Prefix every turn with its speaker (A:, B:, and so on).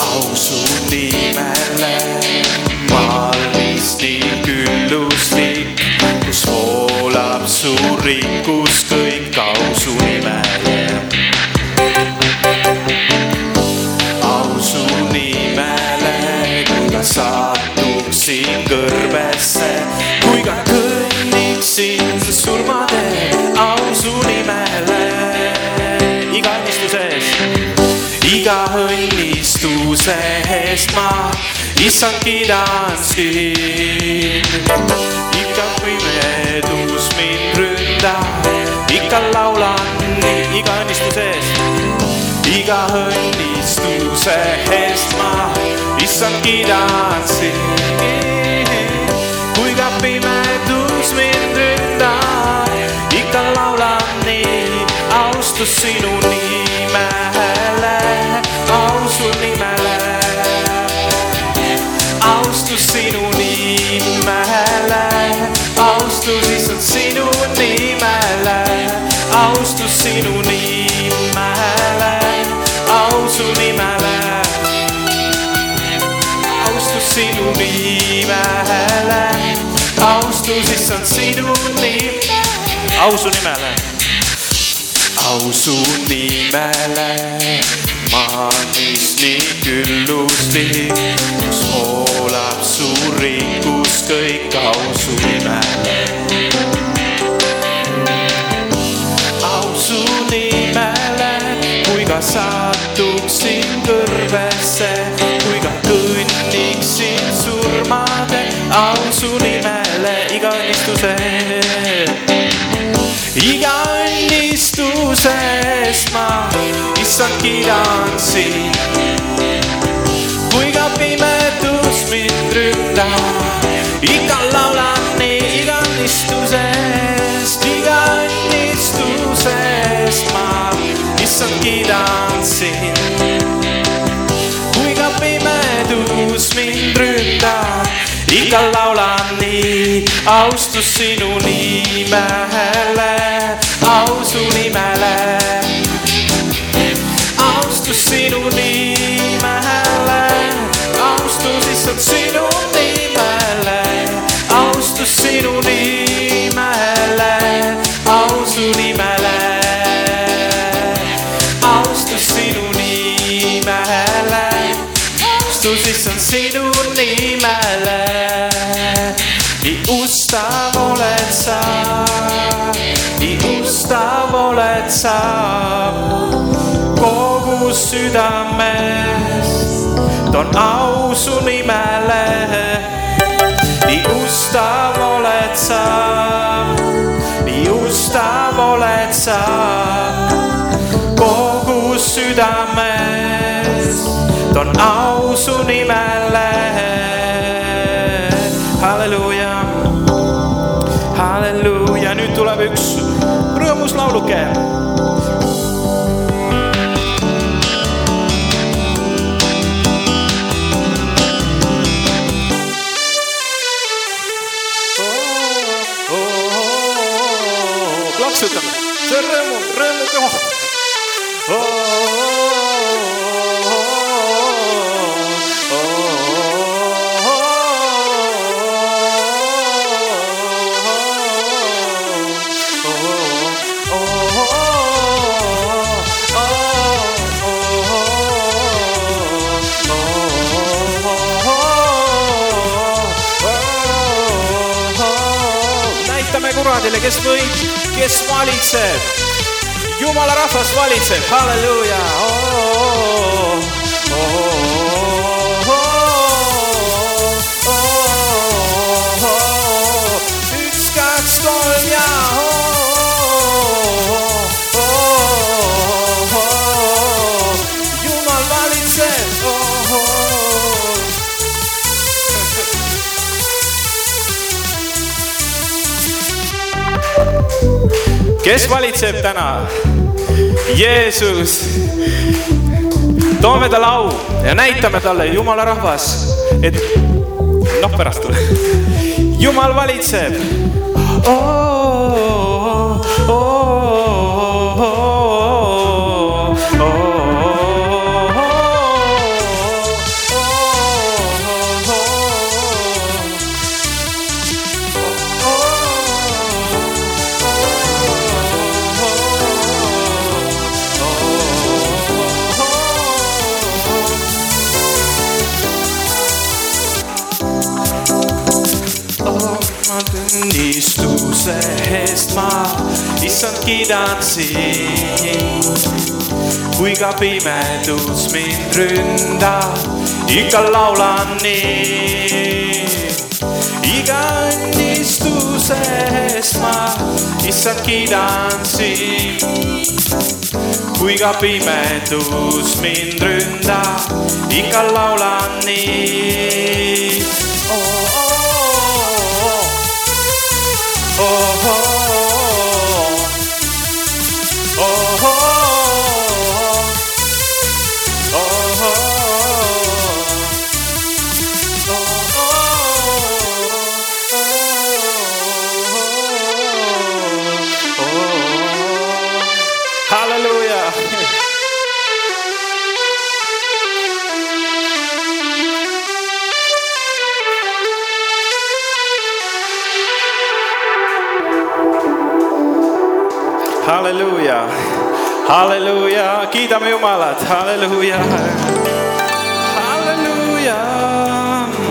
A: ausu nimele. Õnnistuse eest ma issand kiidan sind. ikka pimedus mind ründab, ikka laulan iga õnnistuse eest iga õnnistuse eest ma issand kiidan sind. kui ka pimedus mind ründab, ikka laulan nii austus sinu nimele, nimele, austus issand sinu nimele, au su nimele, au su nimele, maa mis nii külluslik, kus voolab su rikkus kõik au su nimele. au su nimele, kui ka satuksin kõrbesse, issand kiidan sind. kui ka pimedus mind ründab, ikka laulan nii iga õnnistuse eest, iga õnnistuse eest ma issand kiidan sind. kui ka pimedus mind ründab, ikka laulan nii austus sinu nimele, au su nimele, nimele, austus issand sinu nimele. nii ustav oled sa, nii ustav oled sa. Kogu südamest, toon au su nimele. nii ustav oled sa, nii ustav oled sa. Kogu südamest, toon au su nimele. halleluuja, halleluuja, nüüd tuleb üks rõõmus lauluke plaksutame, see on rõõmu, rõõmu koht. näitame kuradile, kes võib, kes valitseb. jumala rahvas valitseb, halleluuja. üks, kes valitseb täna? Jeesus. toome talle au ja näitame talle, jumala rahvas, et noh, pärast tule. jumal valitseb oh,. Oh, oh, õnnistuse eest ma, issand, kiidan sind. kui ka pimedus mind ründab, ikka laulan nii. iga õnnistuse eest ma, issand, kiidan sind kui ka pimedus mind ründab, ikka laulan nii oh,. Oh, oh, oh, oh, oh. Halleluuja, halleluuja, kiidame Jumalat, halleluuja